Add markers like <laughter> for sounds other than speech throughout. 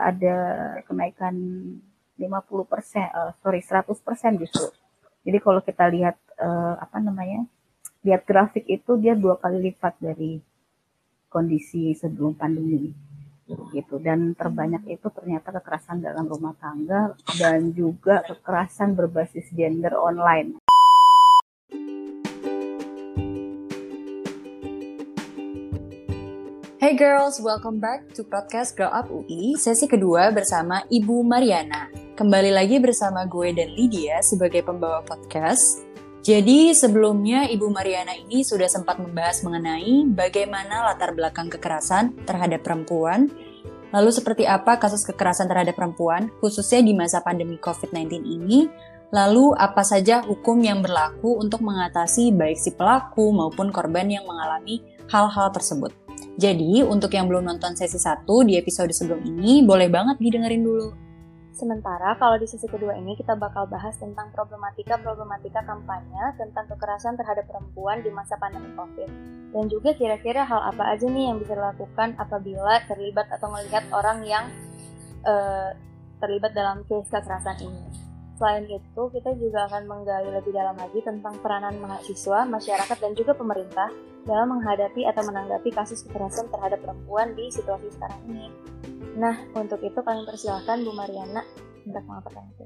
ada kenaikan 50 persen, uh, sorry 100 persen justru. Jadi kalau kita lihat uh, apa namanya, lihat grafik itu dia dua kali lipat dari kondisi sebelum pandemi gitu dan terbanyak itu ternyata kekerasan dalam rumah tangga dan juga kekerasan berbasis gender online. Hey girls, welcome back to podcast Grow Up UI, sesi kedua bersama Ibu Mariana. Kembali lagi bersama gue dan Lydia sebagai pembawa podcast. Jadi sebelumnya Ibu Mariana ini sudah sempat membahas mengenai bagaimana latar belakang kekerasan terhadap perempuan, lalu seperti apa kasus kekerasan terhadap perempuan, khususnya di masa pandemi COVID-19 ini, lalu apa saja hukum yang berlaku untuk mengatasi baik si pelaku maupun korban yang mengalami hal-hal tersebut. Jadi, untuk yang belum nonton sesi 1 di episode sebelum ini, boleh banget didengerin dulu. Sementara kalau di sesi kedua ini kita bakal bahas tentang problematika-problematika kampanye tentang kekerasan terhadap perempuan di masa pandemi COVID. Dan juga kira-kira hal apa aja nih yang bisa dilakukan apabila terlibat atau melihat orang yang uh, terlibat dalam case kekerasan ini. Selain itu, kita juga akan menggali lebih dalam lagi tentang peranan mahasiswa, masyarakat, dan juga pemerintah dalam menghadapi atau menanggapi kasus kekerasan terhadap perempuan di situasi sekarang ini. Nah, untuk itu kami persilahkan Bu Mariana untuk mengatakan itu.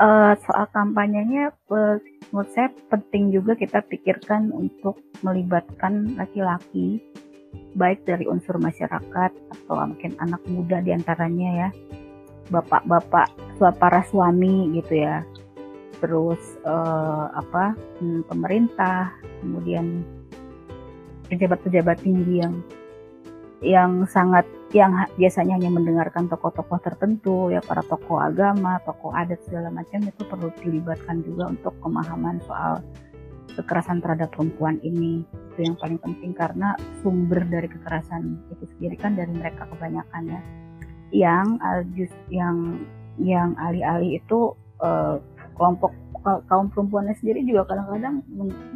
Uh, soal kampanyenya, uh, menurut saya penting juga kita pikirkan untuk melibatkan laki-laki, baik dari unsur masyarakat atau mungkin anak muda di antaranya ya, bapak-bapak para suami gitu ya. Terus uh, apa hmm, pemerintah kemudian pejabat-pejabat tinggi yang yang sangat yang biasanya hanya mendengarkan tokoh-tokoh tertentu ya para tokoh agama, tokoh adat segala macam itu perlu dilibatkan juga untuk pemahaman soal kekerasan terhadap perempuan ini. Itu yang paling penting karena sumber dari kekerasan itu sendiri kan dari mereka kebanyakan ya yang uh, just yang yang alih-alih itu uh, kelompok kaum perempuannya sendiri juga kadang-kadang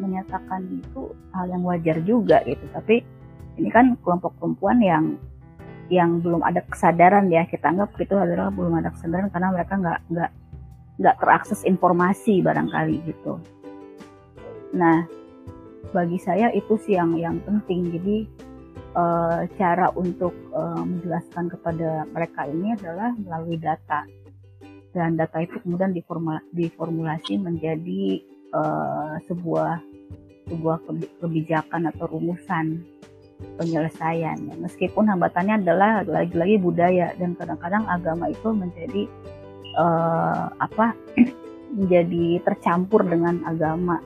menyatakan itu hal yang wajar juga gitu. Tapi ini kan kelompok perempuan yang yang belum ada kesadaran ya. Kita anggap itu adalah belum ada kesadaran karena mereka nggak nggak nggak terakses informasi barangkali gitu. Nah bagi saya itu sih yang yang penting. Jadi uh, cara untuk uh, menjelaskan kepada mereka ini adalah melalui data. Dan data itu kemudian diformulasi menjadi uh, sebuah sebuah kebijakan atau rumusan penyelesaian. Meskipun hambatannya adalah lagi-lagi budaya dan kadang-kadang agama itu menjadi uh, apa <clears throat> menjadi tercampur dengan agama.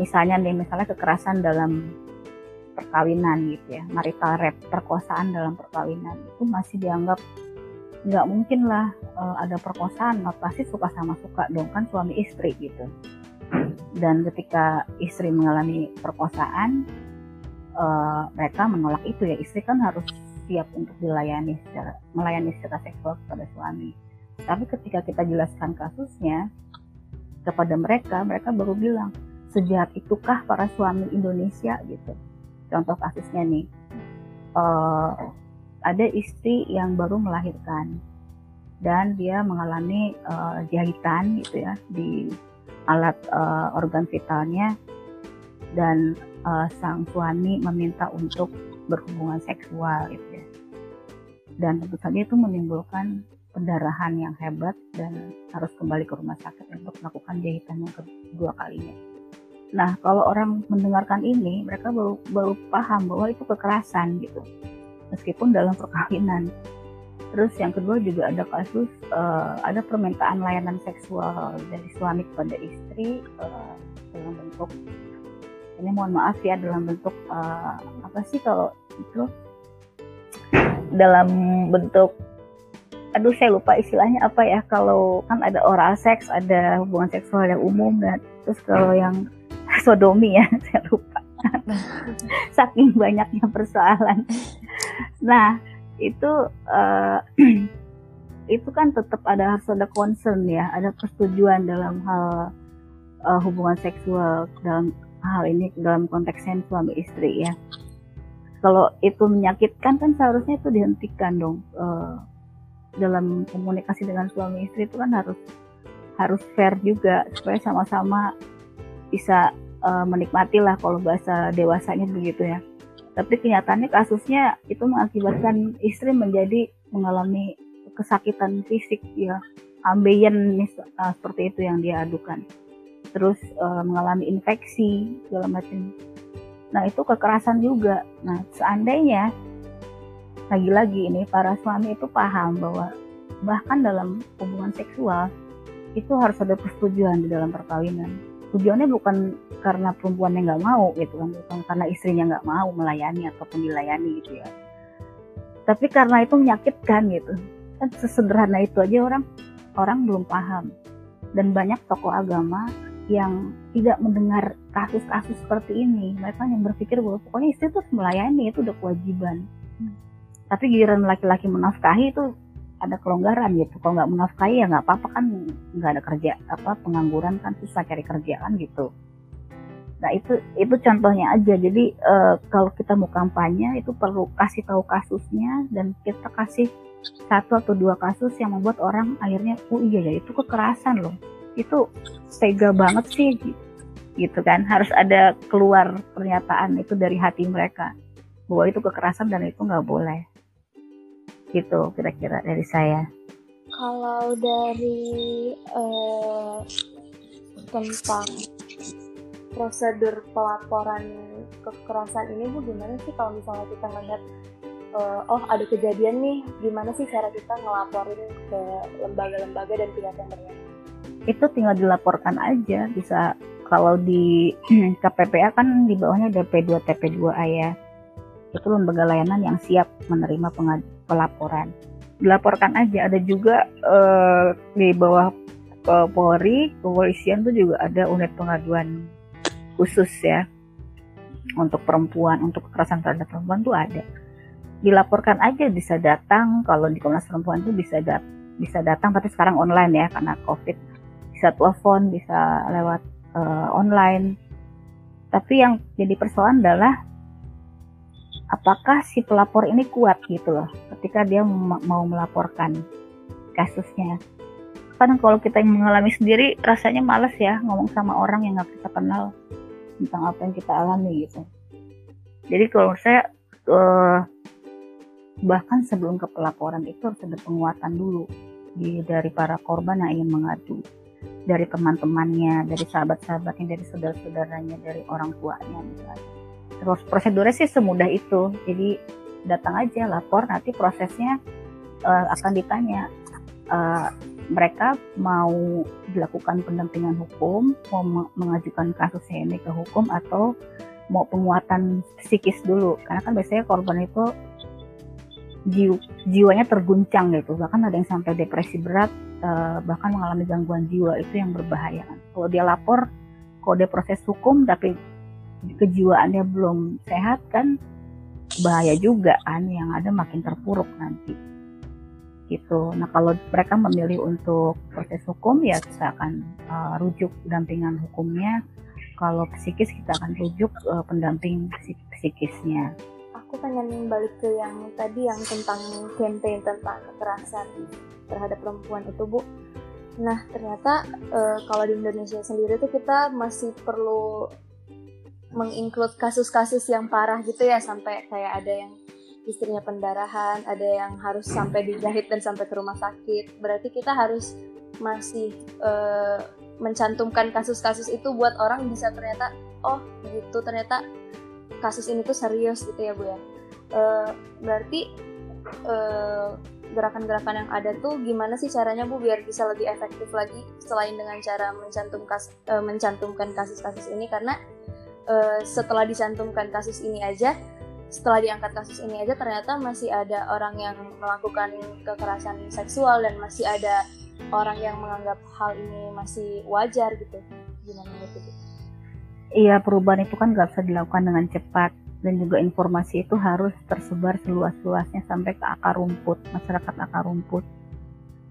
Misalnya nih misalnya kekerasan dalam perkawinan gitu ya. Marital rape perkosaan dalam perkawinan itu masih dianggap nggak mungkin lah uh, ada perkosaan. Pasti suka sama suka dong kan suami istri gitu. Dan ketika istri mengalami perkosaan uh, mereka menolak itu ya. Istri kan harus siap untuk dilayani secara melayani secara seksual kepada suami. Tapi ketika kita jelaskan kasusnya kepada mereka mereka baru bilang sejahat itukah para suami Indonesia? gitu contoh kasusnya nih uh, ada istri yang baru melahirkan dan dia mengalami uh, jahitan gitu ya di alat uh, organ vitalnya dan uh, sang suami meminta untuk berhubungan seksual gitu ya dan tentu saja itu menimbulkan pendarahan yang hebat dan harus kembali ke rumah sakit untuk melakukan jahitan yang kedua kalinya. Nah, kalau orang mendengarkan ini, mereka baru baru paham bahwa itu kekerasan gitu, meskipun dalam perkawinan. Terus yang kedua juga ada kasus uh, ada permintaan layanan seksual dari suami kepada istri uh, dalam bentuk ini mohon maaf ya dalam bentuk uh, apa sih kalau itu dalam bentuk aduh saya lupa istilahnya apa ya kalau kan ada oral seks ada hubungan seksual yang umum dan terus kalau yang sodomi ya <laughs> saya lupa. <laughs> Saking banyaknya persoalan. Nah itu uh, <clears throat> itu kan tetap ada harus ada concern ya ada persetujuan dalam hal uh, hubungan seksual dalam hal ini dalam konteks suami istri ya. Kalau itu menyakitkan kan seharusnya itu dihentikan dong uh, dalam komunikasi dengan suami istri itu kan harus harus fair juga supaya sama-sama bisa uh, menikmati lah kalau bahasa dewasanya begitu ya. Tapi kenyataannya kasusnya itu mengakibatkan istri menjadi mengalami kesakitan fisik ya, ambeien uh, seperti itu yang dia adukan. Terus uh, mengalami infeksi segala macam. Nah itu kekerasan juga. Nah seandainya lagi-lagi ini para suami itu paham bahwa bahkan dalam hubungan seksual itu harus ada persetujuan di dalam perkawinan tujuannya bukan karena perempuannya nggak mau gitu kan bukan karena istrinya nggak mau melayani ataupun dilayani gitu ya. Tapi karena itu menyakitkan gitu. Kan sesederhana itu aja orang orang belum paham. Dan banyak tokoh agama yang tidak mendengar kasus-kasus seperti ini. Mereka yang berpikir bahwa pokoknya istri itu melayani itu udah kewajiban. Hmm. tapi giliran laki-laki menafkahi itu ada kelonggaran gitu. Kalau nggak menafkahi ya nggak apa-apa kan nggak ada kerja apa pengangguran kan susah cari kerja kan gitu. Nah itu itu contohnya aja. Jadi e, kalau kita mau kampanye itu perlu kasih tahu kasusnya dan kita kasih satu atau dua kasus yang membuat orang akhirnya oh iya ya itu kekerasan loh. Itu tega banget sih gitu kan. Harus ada keluar pernyataan itu dari hati mereka. Bahwa itu kekerasan dan itu nggak boleh gitu kira-kira dari saya. Kalau dari uh, tentang prosedur pelaporan kekerasan ini bu gimana sih kalau misalnya kita melihat uh, oh ada kejadian nih gimana sih cara kita ngelaporin ke lembaga-lembaga dan pihak yang berwenang? Itu tinggal dilaporkan aja bisa kalau di <clears throat> KPPA kan di bawahnya ada P2 TP2A ya. Itu lembaga layanan yang siap menerima pelaporan. Dilaporkan aja. Ada juga uh, di bawah uh, Polri, kepolisian tuh juga ada unit pengaduan khusus ya untuk perempuan, untuk kekerasan terhadap perempuan tuh ada. Dilaporkan aja bisa datang kalau di Komnas Perempuan tuh bisa dat bisa datang tapi sekarang online ya karena Covid. Bisa telepon, bisa lewat uh, online. Tapi yang jadi persoalan adalah apakah si pelapor ini kuat gitu loh ketika dia mau melaporkan kasusnya. Kadang kalau kita yang mengalami sendiri rasanya males ya ngomong sama orang yang nggak kita kenal tentang apa yang kita alami gitu. Jadi kalau saya uh, bahkan sebelum ke pelaporan itu harus ada penguatan dulu di, dari para korban yang ingin mengadu. Dari teman-temannya dari sahabat-sahabatnya dari saudara-saudaranya dari orang tuanya misalnya prosedurnya sih semudah itu. Jadi datang aja lapor nanti prosesnya uh, akan ditanya uh, mereka mau dilakukan pendampingan hukum mau mengajukan kasusnya ini ke hukum atau mau penguatan psikis dulu. Karena kan biasanya korban itu jiw, jiwanya terguncang gitu. Bahkan ada yang sampai depresi berat uh, bahkan mengalami gangguan jiwa. Itu yang berbahaya. Kalau dia lapor dia proses hukum tapi kejiwaannya belum sehat kan bahaya juga kan yang ada makin terpuruk nanti gitu. Nah kalau mereka memilih untuk proses hukum ya kita akan uh, rujuk dampingan hukumnya. Kalau psikis kita akan rujuk uh, pendamping psik psikisnya. Aku pengen balik ke yang tadi yang tentang campaign tentang kekerasan terhadap perempuan itu bu. Nah ternyata uh, kalau di Indonesia sendiri tuh kita masih perlu menginclude kasus-kasus yang parah gitu ya sampai kayak ada yang istrinya pendarahan, ada yang harus sampai dijahit dan sampai ke rumah sakit. Berarti kita harus masih uh, mencantumkan kasus-kasus itu buat orang bisa ternyata oh gitu ternyata kasus ini tuh serius gitu ya bu ya. Uh, berarti uh, gerakan-gerakan yang ada tuh gimana sih caranya bu biar bisa lebih efektif lagi selain dengan cara mencantum kas, mencantumkan kasus-kasus ini karena uh, setelah dicantumkan kasus ini aja setelah diangkat kasus ini aja ternyata masih ada orang yang melakukan kekerasan seksual dan masih ada orang yang menganggap hal ini masih wajar gitu. Gimana gitu iya perubahan itu kan gak bisa dilakukan dengan cepat. Dan juga informasi itu harus tersebar seluas-luasnya sampai ke akar rumput masyarakat akar rumput.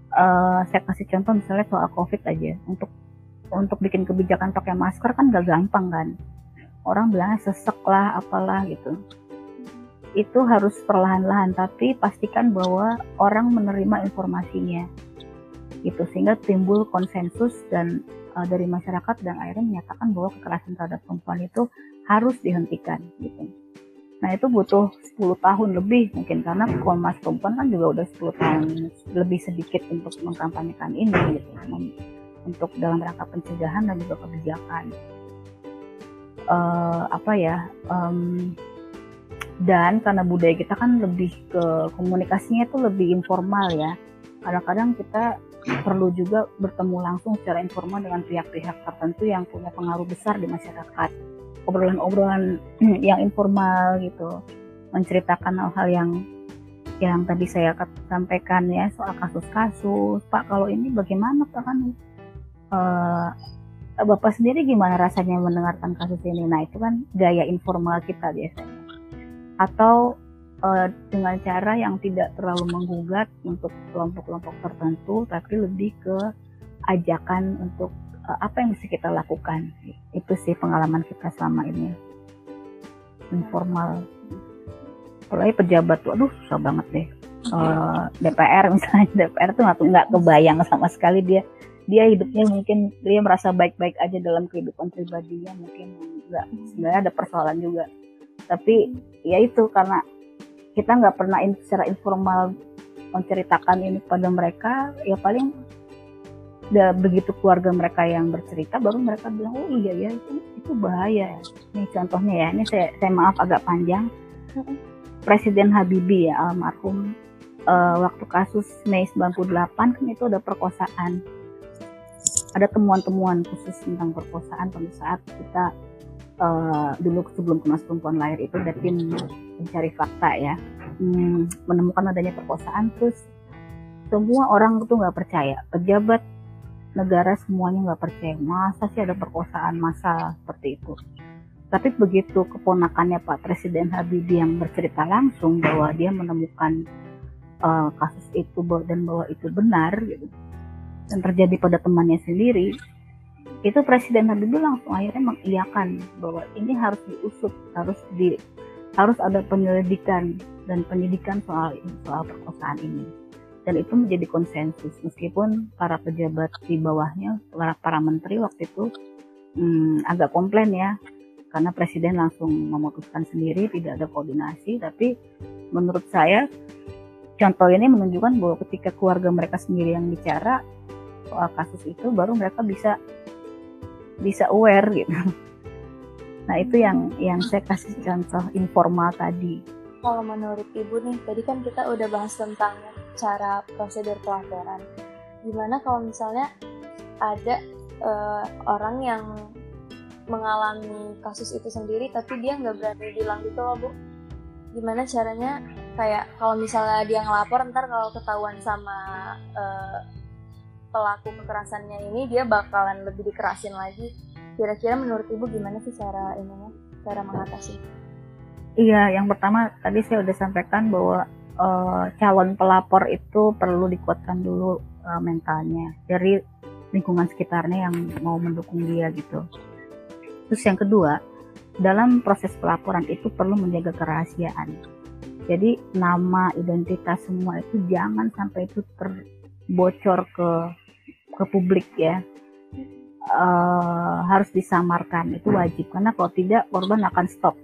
Uh, saya kasih contoh misalnya soal covid aja. Untuk untuk bikin kebijakan pakai masker kan gak gampang kan orang bilangnya sesek lah apalah gitu itu harus perlahan-lahan tapi pastikan bahwa orang menerima informasinya gitu sehingga timbul konsensus dan uh, dari masyarakat dan akhirnya menyatakan bahwa kekerasan terhadap perempuan itu harus dihentikan gitu. Nah itu butuh 10 tahun lebih mungkin karena Komnas Perempuan kan juga udah 10 tahun lebih sedikit untuk mengkampanyekan ini gitu untuk dalam rangka pencegahan dan juga kebijakan. Uh, apa ya um, dan karena budaya kita kan lebih ke komunikasinya itu lebih informal ya. Kadang-kadang kita perlu juga bertemu langsung secara informal dengan pihak-pihak tertentu yang punya pengaruh besar di masyarakat. Obrolan-obrolan <clears throat> yang informal gitu menceritakan hal-hal yang yang tadi saya sampaikan ya soal kasus-kasus. Pak kalau ini bagaimana Pak? Kan uh, Bapak sendiri gimana rasanya mendengarkan kasus ini? Nah itu kan gaya informal kita biasanya. Atau uh, dengan cara yang tidak terlalu menggugat untuk kelompok-kelompok tertentu tapi lebih ke ajakan untuk uh, apa yang bisa kita lakukan. Itu sih pengalaman kita selama ini. Informal. Apalagi pejabat tuh aduh susah banget deh. Uh, eh, DPR misalnya <laughs> DPR tuh nggak kebayang sama sekali dia dia hidupnya mungkin dia merasa baik-baik aja dalam kehidupan pribadinya mungkin. Nggak sebenarnya ada persoalan juga. Tapi ya itu karena kita nggak pernah in, secara informal menceritakan ini pada mereka ya paling da, begitu keluarga mereka yang bercerita baru mereka bilang oh iya ya itu itu bahaya. Ini contohnya ya ini saya, saya maaf agak panjang. Presiden Habibie ya almarhum uh, waktu kasus Mei 98 kan itu ada perkosaan ada temuan-temuan khusus tentang perkosaan pada saat kita uh, dulu sebelum Komnas Perempuan lahir itu dari tim mencari fakta ya. Hmm, menemukan adanya perkosaan terus semua orang itu nggak percaya. Pejabat negara semuanya nggak percaya. Masa sih ada perkosaan masa seperti itu? Tapi begitu keponakannya Pak Presiden Habibie yang bercerita langsung bahwa dia menemukan uh, kasus itu dan bahwa itu benar gitu dan terjadi pada temannya sendiri itu Presiden Habibie langsung akhirnya mengiyakan bahwa ini harus diusut, harus di harus ada penyelidikan dan penyidikan soal soal perkosaan ini. Dan itu menjadi konsensus meskipun para pejabat di bawahnya, para para menteri waktu itu hmm, agak komplain ya karena presiden langsung memutuskan sendiri tidak ada koordinasi tapi menurut saya contoh ini menunjukkan bahwa ketika keluarga mereka sendiri yang bicara soal kasus itu baru mereka bisa bisa aware gitu. Nah itu yang yang saya kasih contoh informal tadi. Kalau menurut ibu nih, tadi kan kita udah bahas tentang cara prosedur pelaporan. Gimana kalau misalnya ada uh, orang yang mengalami kasus itu sendiri tapi dia nggak berani bilang gitu loh bu gimana caranya kayak kalau misalnya dia ngelapor ntar kalau ketahuan sama uh, pelaku kekerasannya ini dia bakalan lebih dikerasin lagi. Kira-kira menurut ibu gimana sih cara ininya cara mengatasi? Iya yang pertama tadi saya udah sampaikan bahwa uh, calon pelapor itu perlu dikuatkan dulu uh, mentalnya dari lingkungan sekitarnya yang mau mendukung dia gitu. Terus yang kedua dalam proses pelaporan itu perlu menjaga kerahasiaan. Jadi nama identitas semua itu jangan sampai itu ter bocor ke ke publik ya. Uh, harus disamarkan itu wajib. Karena kalau tidak korban akan stop.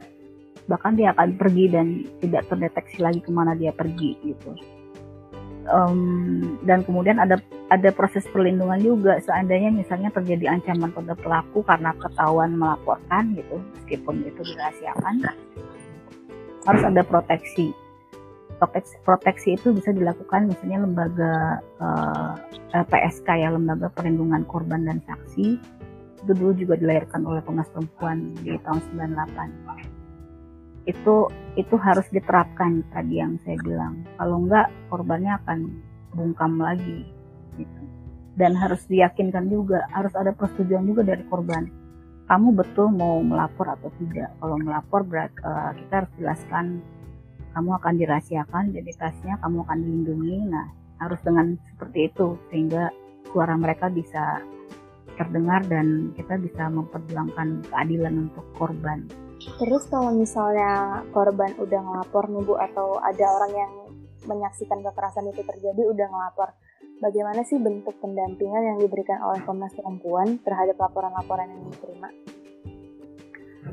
Bahkan dia akan pergi dan tidak terdeteksi lagi ke mana dia pergi gitu. Um, dan kemudian ada ada proses perlindungan juga. Seandainya misalnya terjadi ancaman pada pelaku karena ketahuan melaporkan gitu. Meskipun itu dirahasiakan harus ada proteksi proteksi, proteksi itu bisa dilakukan misalnya lembaga uh, eh, LPSK ya lembaga perlindungan korban dan saksi. Itu dulu juga dilahirkan oleh Komnas Perempuan di tahun 98 itu itu harus diterapkan tadi yang saya bilang. Kalau enggak korbannya akan bungkam lagi gitu. dan harus diyakinkan juga harus ada persetujuan juga dari korban. Kamu betul mau melapor atau tidak. Kalau melapor berat uh, kita harus jelaskan kamu akan dirahasiakan identitasnya kamu akan dilindungi nah harus dengan seperti itu sehingga suara mereka bisa terdengar dan kita bisa memperjuangkan keadilan untuk korban Terus kalau misalnya korban udah ngelapor nih Bu atau ada orang yang menyaksikan kekerasan itu terjadi udah ngelapor, bagaimana sih bentuk pendampingan yang diberikan oleh Komnas Perempuan terhadap laporan-laporan yang diterima?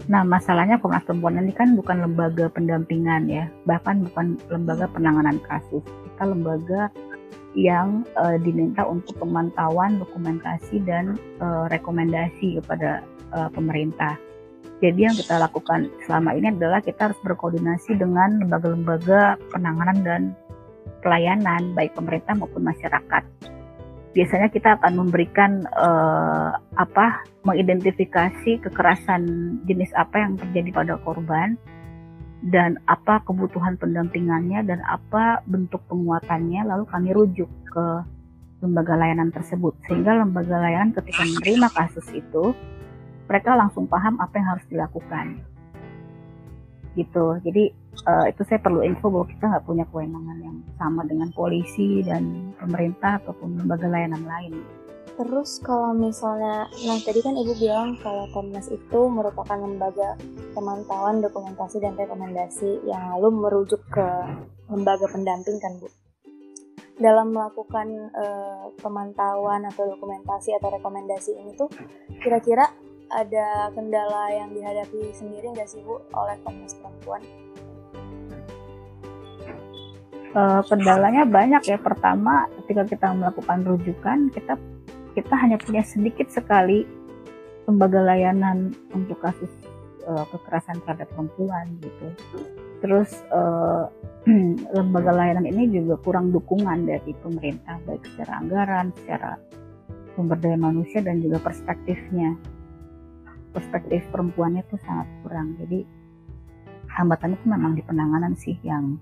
Nah, masalahnya Komnas Perempuan ini kan bukan lembaga pendampingan ya, bahkan bukan lembaga penanganan kasus. Kita lembaga yang uh, diminta untuk pemantauan, dokumentasi, dan uh, rekomendasi kepada uh, pemerintah. Jadi yang kita lakukan selama ini adalah kita harus berkoordinasi dengan lembaga-lembaga penanganan dan pelayanan baik pemerintah maupun masyarakat. Biasanya kita akan memberikan uh, apa mengidentifikasi kekerasan jenis apa yang terjadi pada korban dan apa kebutuhan pendampingannya dan apa bentuk penguatannya lalu kami rujuk ke lembaga layanan tersebut. Sehingga lembaga layanan ketika menerima kasus itu mereka langsung paham apa yang harus dilakukan gitu jadi uh, itu saya perlu info bahwa kita nggak punya kewenangan yang sama dengan polisi dan pemerintah ataupun lembaga layanan lain Terus kalau misalnya, nah tadi kan Ibu bilang kalau Komnas itu merupakan lembaga pemantauan dokumentasi dan rekomendasi yang lalu merujuk ke lembaga pendamping kan Bu. Dalam melakukan uh, pemantauan atau dokumentasi atau rekomendasi ini tuh kira-kira ada kendala yang dihadapi sendiri nggak sih Bu oleh Komnas Perempuan? Uh, kendalanya banyak ya. Pertama, ketika kita melakukan rujukan, kita kita hanya punya sedikit sekali lembaga layanan untuk kasus uh, kekerasan terhadap perempuan gitu. Terus uh, <clears throat> lembaga layanan ini juga kurang dukungan dari pemerintah baik secara anggaran, secara sumber daya manusia dan juga perspektifnya perspektif perempuannya itu sangat kurang jadi hambatan itu memang di penanganan sih yang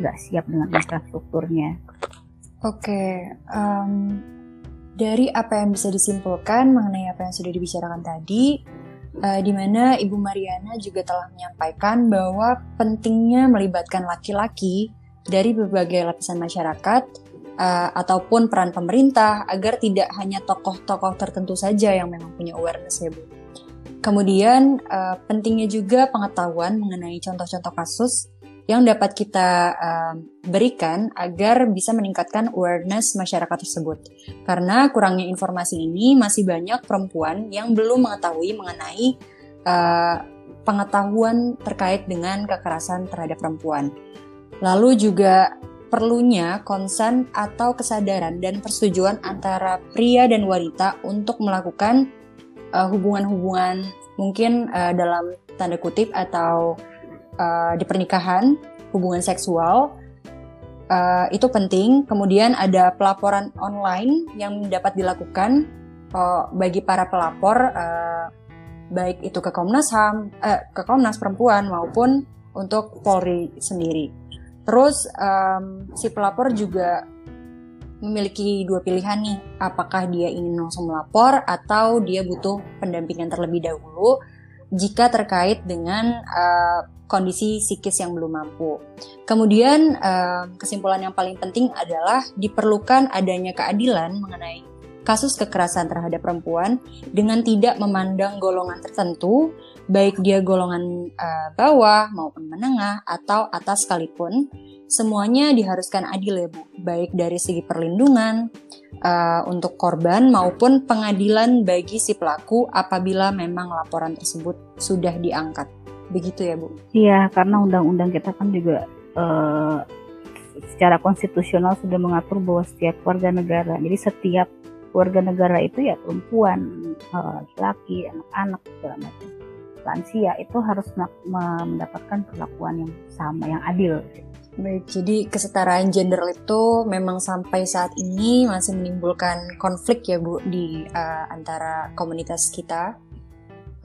nggak siap dengan infrastrukturnya oke okay, um, dari apa yang bisa disimpulkan mengenai apa yang sudah dibicarakan tadi uh, di mana Ibu Mariana juga telah menyampaikan bahwa pentingnya melibatkan laki-laki dari berbagai lapisan masyarakat uh, ataupun peran pemerintah agar tidak hanya tokoh-tokoh tertentu saja yang memang punya awareness ya Bu. Kemudian uh, pentingnya juga pengetahuan mengenai contoh-contoh kasus yang dapat kita uh, berikan agar bisa meningkatkan awareness masyarakat tersebut. Karena kurangnya informasi ini masih banyak perempuan yang belum mengetahui mengenai uh, pengetahuan terkait dengan kekerasan terhadap perempuan. Lalu juga perlunya konsen atau kesadaran dan persetujuan antara pria dan wanita untuk melakukan uh, hubungan-hubungan mungkin uh, dalam tanda kutip atau uh, di pernikahan hubungan seksual uh, itu penting. Kemudian ada pelaporan online yang dapat dilakukan uh, bagi para pelapor uh, baik itu ke Komnas HAM, uh, ke Komnas Perempuan maupun untuk Polri sendiri. Terus um, si pelapor juga memiliki dua pilihan nih, apakah dia ingin langsung melapor atau dia butuh pendampingan terlebih dahulu jika terkait dengan uh, kondisi psikis yang belum mampu. Kemudian uh, kesimpulan yang paling penting adalah diperlukan adanya keadilan mengenai kasus kekerasan terhadap perempuan dengan tidak memandang golongan tertentu, baik dia golongan uh, bawah maupun menengah atau atas sekalipun semuanya diharuskan adil ya Bu, baik dari segi perlindungan uh, untuk korban maupun pengadilan bagi si pelaku apabila memang laporan tersebut sudah diangkat. Begitu ya Bu? Iya, karena undang-undang kita kan juga uh, secara konstitusional sudah mengatur bahwa setiap warga negara, jadi setiap warga negara itu ya perempuan, uh, laki, anak-anak segala macam lansia itu harus mendapatkan perlakuan yang sama, yang adil. Baik, jadi kesetaraan gender itu memang sampai saat ini masih menimbulkan konflik ya Bu di uh, antara komunitas kita.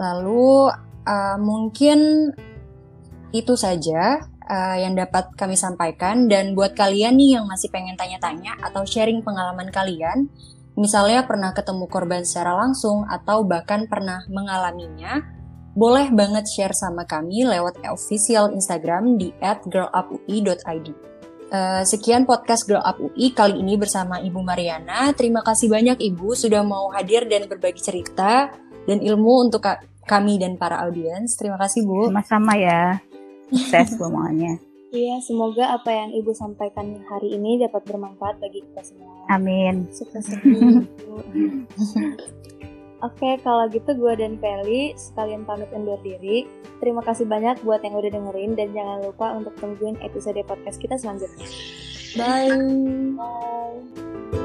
Lalu uh, mungkin itu saja uh, yang dapat kami sampaikan dan buat kalian nih yang masih pengen tanya-tanya atau sharing pengalaman kalian, misalnya pernah ketemu korban secara langsung atau bahkan pernah mengalaminya, boleh banget share sama kami lewat official Instagram di @girlupui.id. Uh, sekian podcast Girl Up UI kali ini bersama Ibu Mariana. Terima kasih banyak Ibu sudah mau hadir dan berbagi cerita dan ilmu untuk kami dan para audiens. Terima kasih Bu. Sama-sama ya. Sukses semuanya. <laughs> Iya, semoga apa yang Ibu sampaikan hari ini dapat bermanfaat bagi kita semua. Amin. Sukses terus. <laughs> Oke, kalau gitu gue dan Feli sekalian pamit undur diri. Terima kasih banyak buat yang udah dengerin dan jangan lupa untuk tungguin episode podcast kita selanjutnya. Bye. Bye.